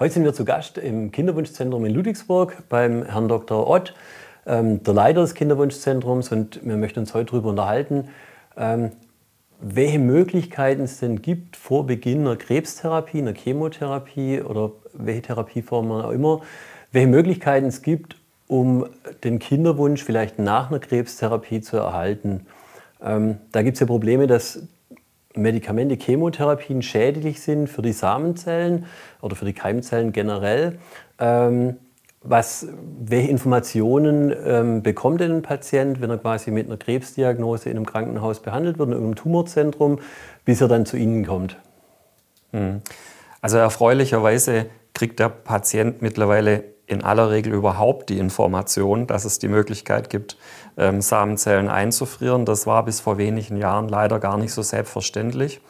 Heute sind wir zu Gast im Kinderwunschzentrum in Ludwigsburg beim Herrn Dr. Ott, ähm, der Leiter des Kinderwunschzentrums. Und wir möchten uns heute darüber unterhalten, ähm, welche Möglichkeiten es denn gibt vor Beginn einer Krebstherapie, einer Chemotherapie oder welche Therapieform auch immer, welche Möglichkeiten es gibt, um den Kinderwunsch vielleicht nach einer Krebstherapie zu erhalten. Ähm, da gibt es ja Probleme, dass Medikamente, Chemotherapien schädlich sind für die Samenzellen oder für die Keimzellen generell. Ähm, was, welche Informationen ähm, bekommt denn ein Patient, wenn er quasi mit einer Krebsdiagnose in einem Krankenhaus behandelt wird, in einem Tumorzentrum, bis er dann zu Ihnen kommt? Hm. Also erfreulicherweise kriegt der Patient mittlerweile in aller Regel überhaupt die Information, dass es die Möglichkeit gibt, ähm, Samenzellen einzufrieren. Das war bis vor wenigen Jahren leider gar nicht so selbstverständlich.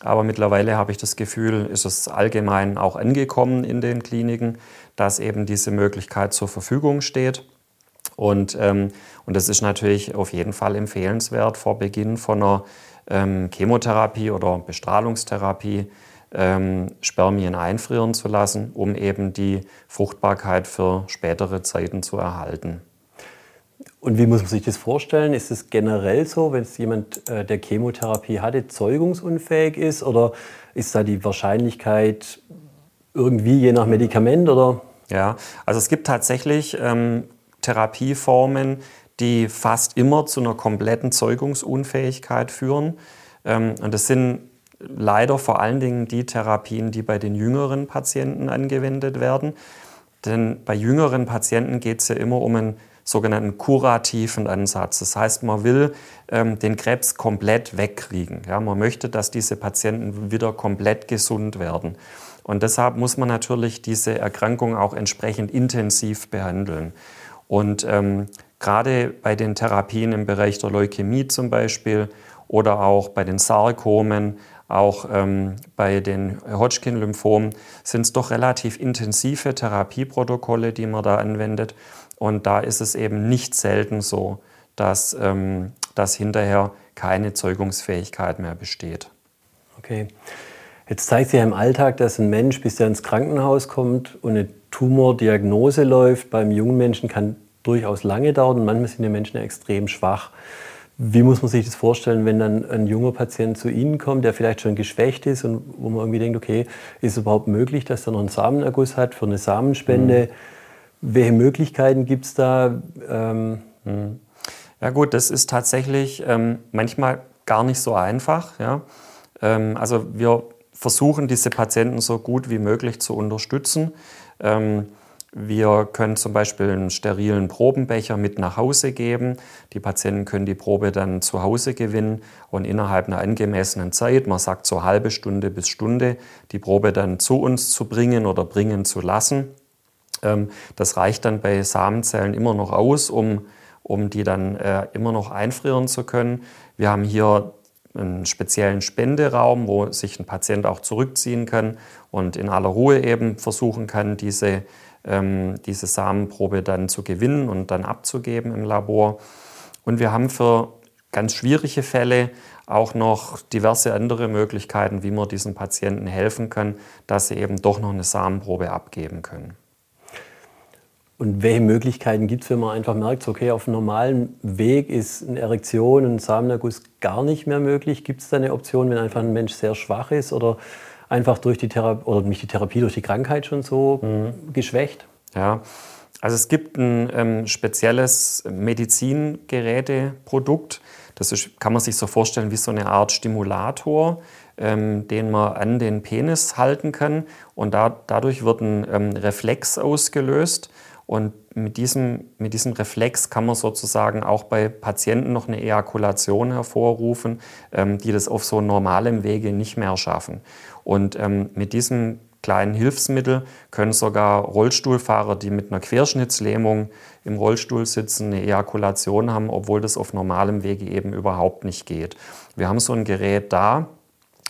Aber mittlerweile habe ich das Gefühl, ist es allgemein auch angekommen in den Kliniken, dass eben diese Möglichkeit zur Verfügung steht. Und, ähm, und das ist natürlich auf jeden Fall empfehlenswert vor Beginn von einer ähm, Chemotherapie oder Bestrahlungstherapie ähm, Spermien einfrieren zu lassen, um eben die Fruchtbarkeit für spätere Zeiten zu erhalten. Und wie muss man sich das vorstellen? Ist es generell so, wenn es jemand, äh, der Chemotherapie hatte, zeugungsunfähig ist? Oder ist da die Wahrscheinlichkeit irgendwie je nach Medikament? Oder? Ja, also es gibt tatsächlich ähm, Therapieformen, die fast immer zu einer kompletten Zeugungsunfähigkeit führen. Ähm, und das sind leider vor allen Dingen die Therapien, die bei den jüngeren Patienten angewendet werden. Denn bei jüngeren Patienten geht es ja immer um einen sogenannten kurativen Ansatz. Das heißt, man will ähm, den Krebs komplett wegkriegen. Ja, man möchte, dass diese Patienten wieder komplett gesund werden. Und deshalb muss man natürlich diese Erkrankung auch entsprechend intensiv behandeln. Und ähm, gerade bei den Therapien im Bereich der Leukämie zum Beispiel oder auch bei den Sarkomen auch ähm, bei den Hodgkin-Lymphomen sind es doch relativ intensive Therapieprotokolle, die man da anwendet. Und da ist es eben nicht selten so, dass, ähm, dass hinterher keine Zeugungsfähigkeit mehr besteht. Okay. Jetzt zeigt sich ja im Alltag, dass ein Mensch, bis er ins Krankenhaus kommt und eine Tumordiagnose läuft, beim jungen Menschen kann durchaus lange dauern manchmal sind die Menschen extrem schwach. Wie muss man sich das vorstellen, wenn dann ein junger Patient zu Ihnen kommt, der vielleicht schon geschwächt ist und wo man irgendwie denkt, okay, ist es überhaupt möglich, dass er noch einen Samenerguss hat für eine Samenspende? Mhm. Welche Möglichkeiten gibt es da? Ähm, mhm. Ja gut, das ist tatsächlich ähm, manchmal gar nicht so einfach. Ja? Ähm, also wir versuchen, diese Patienten so gut wie möglich zu unterstützen. Ähm, wir können zum Beispiel einen sterilen Probenbecher mit nach Hause geben. Die Patienten können die Probe dann zu Hause gewinnen und innerhalb einer angemessenen Zeit, man sagt so halbe Stunde bis Stunde, die Probe dann zu uns zu bringen oder bringen zu lassen. Ähm, das reicht dann bei Samenzellen immer noch aus, um, um die dann äh, immer noch einfrieren zu können. Wir haben hier einen speziellen Spenderaum, wo sich ein Patient auch zurückziehen kann und in aller Ruhe eben versuchen kann, diese ähm, diese Samenprobe dann zu gewinnen und dann abzugeben im Labor. Und wir haben für ganz schwierige Fälle auch noch diverse andere Möglichkeiten, wie man diesen Patienten helfen kann, dass sie eben doch noch eine Samenprobe abgeben können. Und welche Möglichkeiten gibt es, wenn man einfach merkt, okay, auf einem normalen Weg ist eine Erektion, ein Samenerguss gar nicht mehr möglich? Gibt es da eine Option, wenn einfach ein Mensch sehr schwach ist oder einfach durch die Therapie oder mich die Therapie durch die Krankheit schon so mhm. geschwächt? Ja, also es gibt ein ähm, spezielles Medizingeräteprodukt. Das ist, kann man sich so vorstellen wie so eine Art Stimulator, ähm, den man an den Penis halten kann. Und da, dadurch wird ein ähm, Reflex ausgelöst. Und mit diesem, mit diesem Reflex kann man sozusagen auch bei Patienten noch eine Ejakulation hervorrufen, ähm, die das auf so normalem Wege nicht mehr schaffen. Und ähm, mit diesem kleinen Hilfsmittel können sogar Rollstuhlfahrer, die mit einer Querschnittslähmung im Rollstuhl sitzen, eine Ejakulation haben, obwohl das auf normalem Wege eben überhaupt nicht geht. Wir haben so ein Gerät da,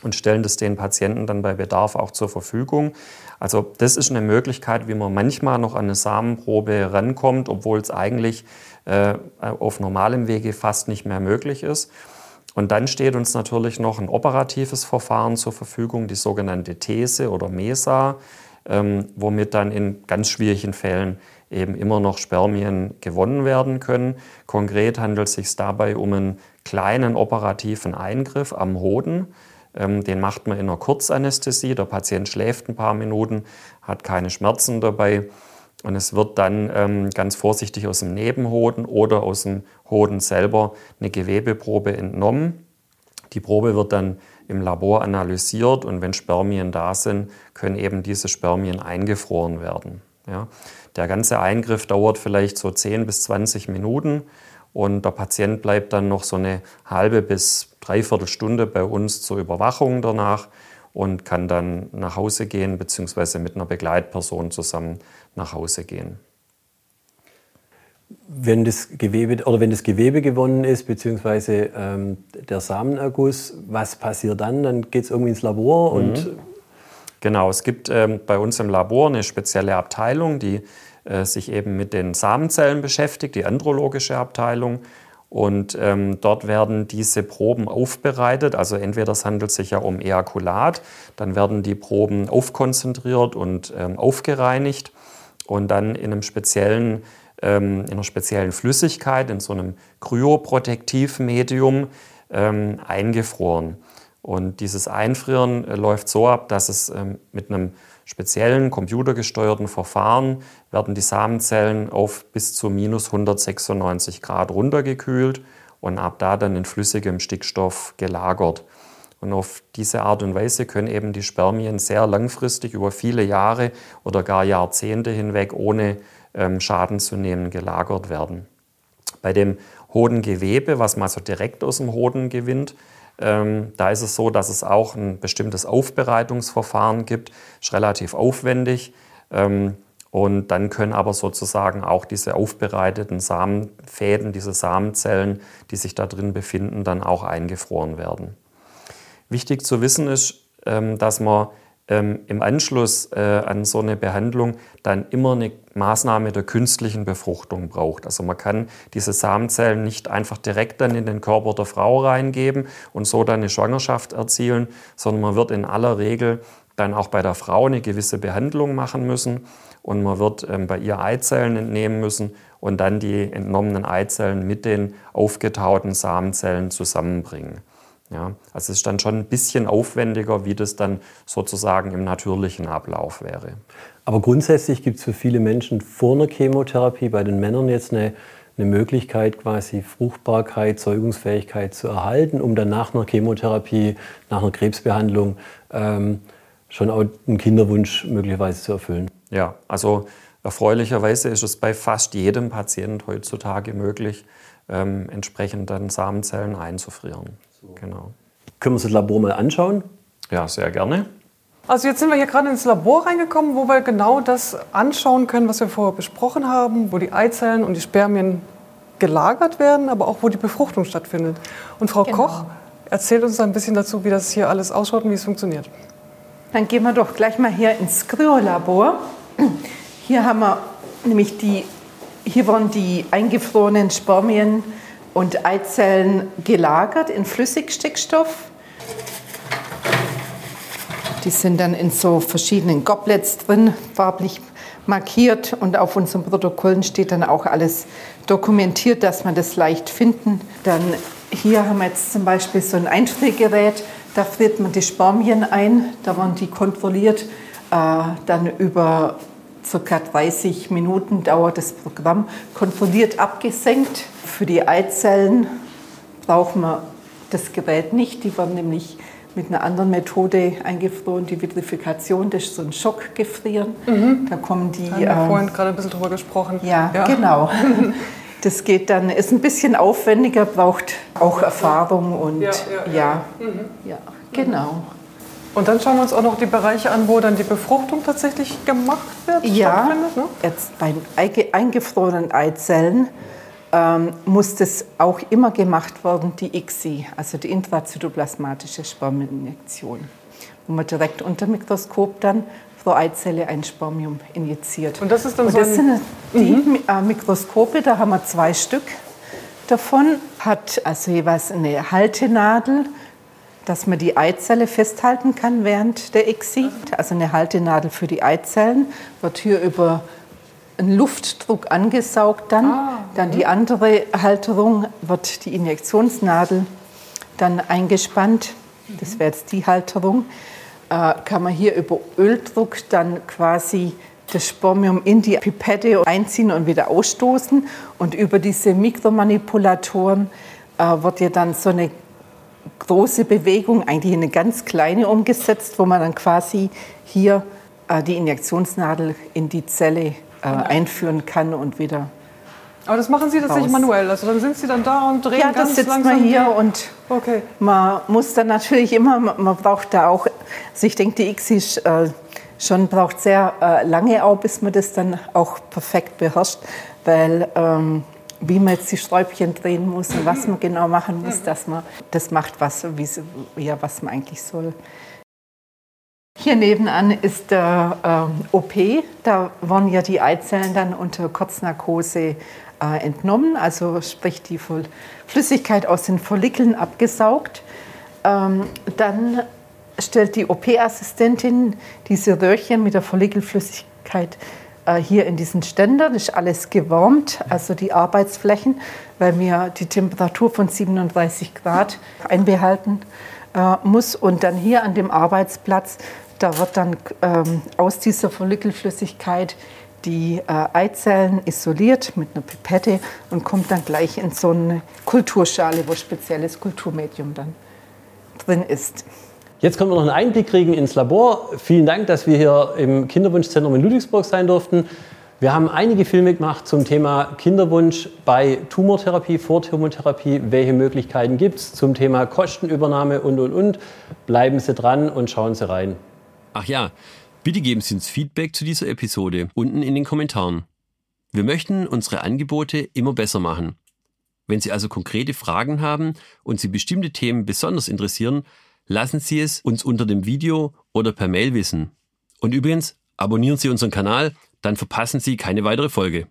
und stellen das den Patienten dann bei Bedarf auch zur Verfügung. Also das ist eine Möglichkeit, wie man manchmal noch an eine Samenprobe rankommt, obwohl es eigentlich äh, auf normalem Wege fast nicht mehr möglich ist. Und dann steht uns natürlich noch ein operatives Verfahren zur Verfügung, die sogenannte These oder MESA. ähm, womit dann in ganz schwierigen Fällen eben immer noch Spermien gewonnen werden können. Konkret handelt es sich dabei um einen kleinen operativen Eingriff am Hoden. Ähm, den macht man in einer Kurzanästhesie. Der Patient schläft ein paar Minuten, hat keine Schmerzen dabei. Und es wird dann ähm, ganz vorsichtig aus dem Nebenhoden oder aus dem Hoden selber eine Gewebeprobe entnommen. Die Probe wird dann im Labor analysiert und wenn Spermien da sind, können eben diese Spermien eingefroren werden. Ja. Der ganze Eingriff dauert vielleicht so 10 bis 20 Minuten und der Patient bleibt dann noch so eine halbe bis dreiviertel Stunde bei uns zur Überwachung danach und kann dann nach Hause gehen bzw. mit einer Begleitperson zusammen nach Hause gehen. Wenn das Gewebe oder wenn das Gewebe gewonnen ist, beziehungsweise ähm, der Samenerguss, was passiert dann? Dann geht es irgendwie ins Labor und mhm. Genau, es gibt ähm, bei uns im Labor eine spezielle Abteilung, die sich eben mit den Samenzellen beschäftigt, die andrologische Abteilung. Und ähm, dort werden diese Proben aufbereitet. Also entweder es handelt sich ja um Ejakulat, dann werden die Proben aufkonzentriert und ähm, aufgereinigt und dann in einem speziellen ähm, in einer speziellen Flüssigkeit, in so einem Kryoprotektivmedium ähm, eingefroren. Und dieses Einfrieren äh, läuft so ab, dass es ähm, mit einem speziellen computergesteuerten Verfahren werden die Samenzellen auf bis zu minus 196 Grad runtergekühlt und ab da dann in flüssigem Stickstoff gelagert. Und auf diese Art und Weise können eben die Spermien sehr langfristig über viele Jahre oder gar Jahrzehnte hinweg ohne ähm, Schaden zu nehmen gelagert werden. Bei dem Hodengewebe, was man so direkt aus dem Hoden gewinnt, ähm, da ist es so, dass es auch ein bestimmtes Aufbereitungsverfahren gibt, ist relativ aufwendig. Ähm, und dann können aber sozusagen auch diese aufbereiteten Samenfäden, diese Samenzellen, die sich da drin befinden, dann auch eingefroren werden. Wichtig zu wissen ist, ähm, dass man ähm, im Anschluss äh, an so eine Behandlung dann immer eine Maßnahme der künstlichen Befruchtung braucht. Also man kann diese Samenzellen nicht einfach direkt dann in den Körper der Frau reingeben und so dann eine Schwangerschaft erzielen, sondern man wird in aller Regel dann auch bei der Frau eine gewisse Behandlung machen müssen und man wird ähm, bei ihr Eizellen entnehmen müssen und dann die entnommenen Eizellen mit den aufgetauten Samenzellen zusammenbringen. Ja, also es ist dann schon ein bisschen aufwendiger, wie das dann sozusagen im natürlichen Ablauf wäre. Aber grundsätzlich gibt es für viele Menschen vor einer Chemotherapie, bei den Männern jetzt eine, eine Möglichkeit, quasi Fruchtbarkeit, Zeugungsfähigkeit zu erhalten, um dann nach einer Chemotherapie, nach einer Krebsbehandlung ähm, schon auch einen Kinderwunsch möglicherweise zu erfüllen. Ja, also erfreulicherweise ist es bei fast jedem Patient heutzutage möglich, ähm, entsprechend dann Samenzellen einzufrieren. Genau. Können wir uns das Labor mal anschauen? Ja, sehr gerne. Also jetzt sind wir hier gerade ins Labor reingekommen, wo wir genau das anschauen können, was wir vorher besprochen haben, wo die Eizellen und die Spermien gelagert werden, aber auch wo die Befruchtung stattfindet. Und Frau genau. Koch erzählt uns ein bisschen dazu, wie das hier alles ausschaut und wie es funktioniert. Dann gehen wir doch gleich mal hier ins Kryolabor. Hier haben wir nämlich die, hier wurden die eingefrorenen Spermien und Eizellen gelagert in Flüssigstickstoff. Die sind dann in so verschiedenen Goblets drin, farblich markiert und auf unseren Protokollen steht dann auch alles dokumentiert, dass man das leicht finden. Dann hier haben wir jetzt zum Beispiel so ein Einfriergerät, da friert man die Spermien ein, da werden die kontrolliert, äh, dann über ca. 30 Minuten dauert das Programm, kontrolliert abgesenkt. Für die Eizellen brauchen wir das Gerät nicht, die werden nämlich mit einer anderen Methode eingefroren, die Vitrifikation, das ist so ein Schockgefrieren. Mhm. Da kommen die. Da haben wir äh, vorhin gerade ein bisschen drüber gesprochen. Ja, ja. genau. Das geht dann, ist ein bisschen aufwendiger, braucht auch Erfahrung und ja, ja, ja. Mhm. ja genau. Und dann schauen wir uns auch noch die Bereiche an, wo dann die Befruchtung tatsächlich gemacht wird. Ja, ne? jetzt bei eingefrorenen Eizellen ähm, muss das auch immer gemacht werden, die ICSI, also die intrazytoplasmatische Spermieninjektion, wo man direkt unter Mikroskop dann pro Eizelle ein Spermium injiziert. Und das ist dann Und so das sind die mhm. Äh, Mikroskope, da haben wir zwei Stück davon, hat also jeweils eine Haltenadel dass man die Eizelle festhalten kann während der ICSI. Also eine Haltenadel für die Eizellen wird hier über einen Luftdruck angesaugt dann. Ah, dann die andere Halterung wird die Injektionsnadel dann eingespannt. Das wäre jetzt die Halterung. Äh, kann man hier über Öldruck dann quasi das Spermium in die Pipette einziehen und wieder ausstoßen. Und über diese Mikromanipulatoren äh, wird ja dann so eine große Bewegung, eigentlich eine ganz kleine umgesetzt, wo man dann quasi hier äh, die Injektionsnadel in die Zelle äh, einführen kann und wieder. Aber das machen Sie tatsächlich raus. manuell. Also dann sind Sie dann da und drehen ja, ganz sitzt langsam. man hier und okay. man muss dann natürlich immer, man braucht da auch, also ich denke, die ist, äh, schon braucht sehr äh, lange auch, bis man das dann auch perfekt beherrscht, weil ähm, wie man jetzt die Sträubchen drehen muss und was man genau machen muss, dass man das macht, was, wie, ja, was man eigentlich soll. Hier nebenan ist der äh, OP. Da wurden ja die Eizellen dann unter Kurznarkose äh, entnommen, also sprich die Flüssigkeit aus den Follikeln abgesaugt. Ähm, dann stellt die OP-Assistentin diese Röhrchen mit der Follikelflüssigkeit hier in diesen Ständer. Das ist alles gewärmt, also die Arbeitsflächen, weil mir die Temperatur von 37 Grad einbehalten äh, muss. Und dann hier an dem Arbeitsplatz, da wird dann ähm, aus dieser Follikelflüssigkeit die äh, Eizellen isoliert mit einer Pipette und kommt dann gleich in so eine Kulturschale, wo spezielles Kulturmedium dann drin ist. Jetzt können wir noch einen Einblick kriegen ins Labor. Vielen Dank, dass wir hier im Kinderwunschzentrum in Ludwigsburg sein durften. Wir haben einige Filme gemacht zum Thema Kinderwunsch bei Tumortherapie, Vortumortherapie. Welche Möglichkeiten gibt es zum Thema Kostenübernahme und, und, und. Bleiben Sie dran und schauen Sie rein. Ach ja, bitte geben Sie uns Feedback zu dieser Episode unten in den Kommentaren. Wir möchten unsere Angebote immer besser machen. Wenn Sie also konkrete Fragen haben und Sie bestimmte Themen besonders interessieren, lassen Sie es uns unter dem Video oder per Mail wissen. Und übrigens, abonnieren Sie unseren Kanal, dann verpassen Sie keine weitere Folge.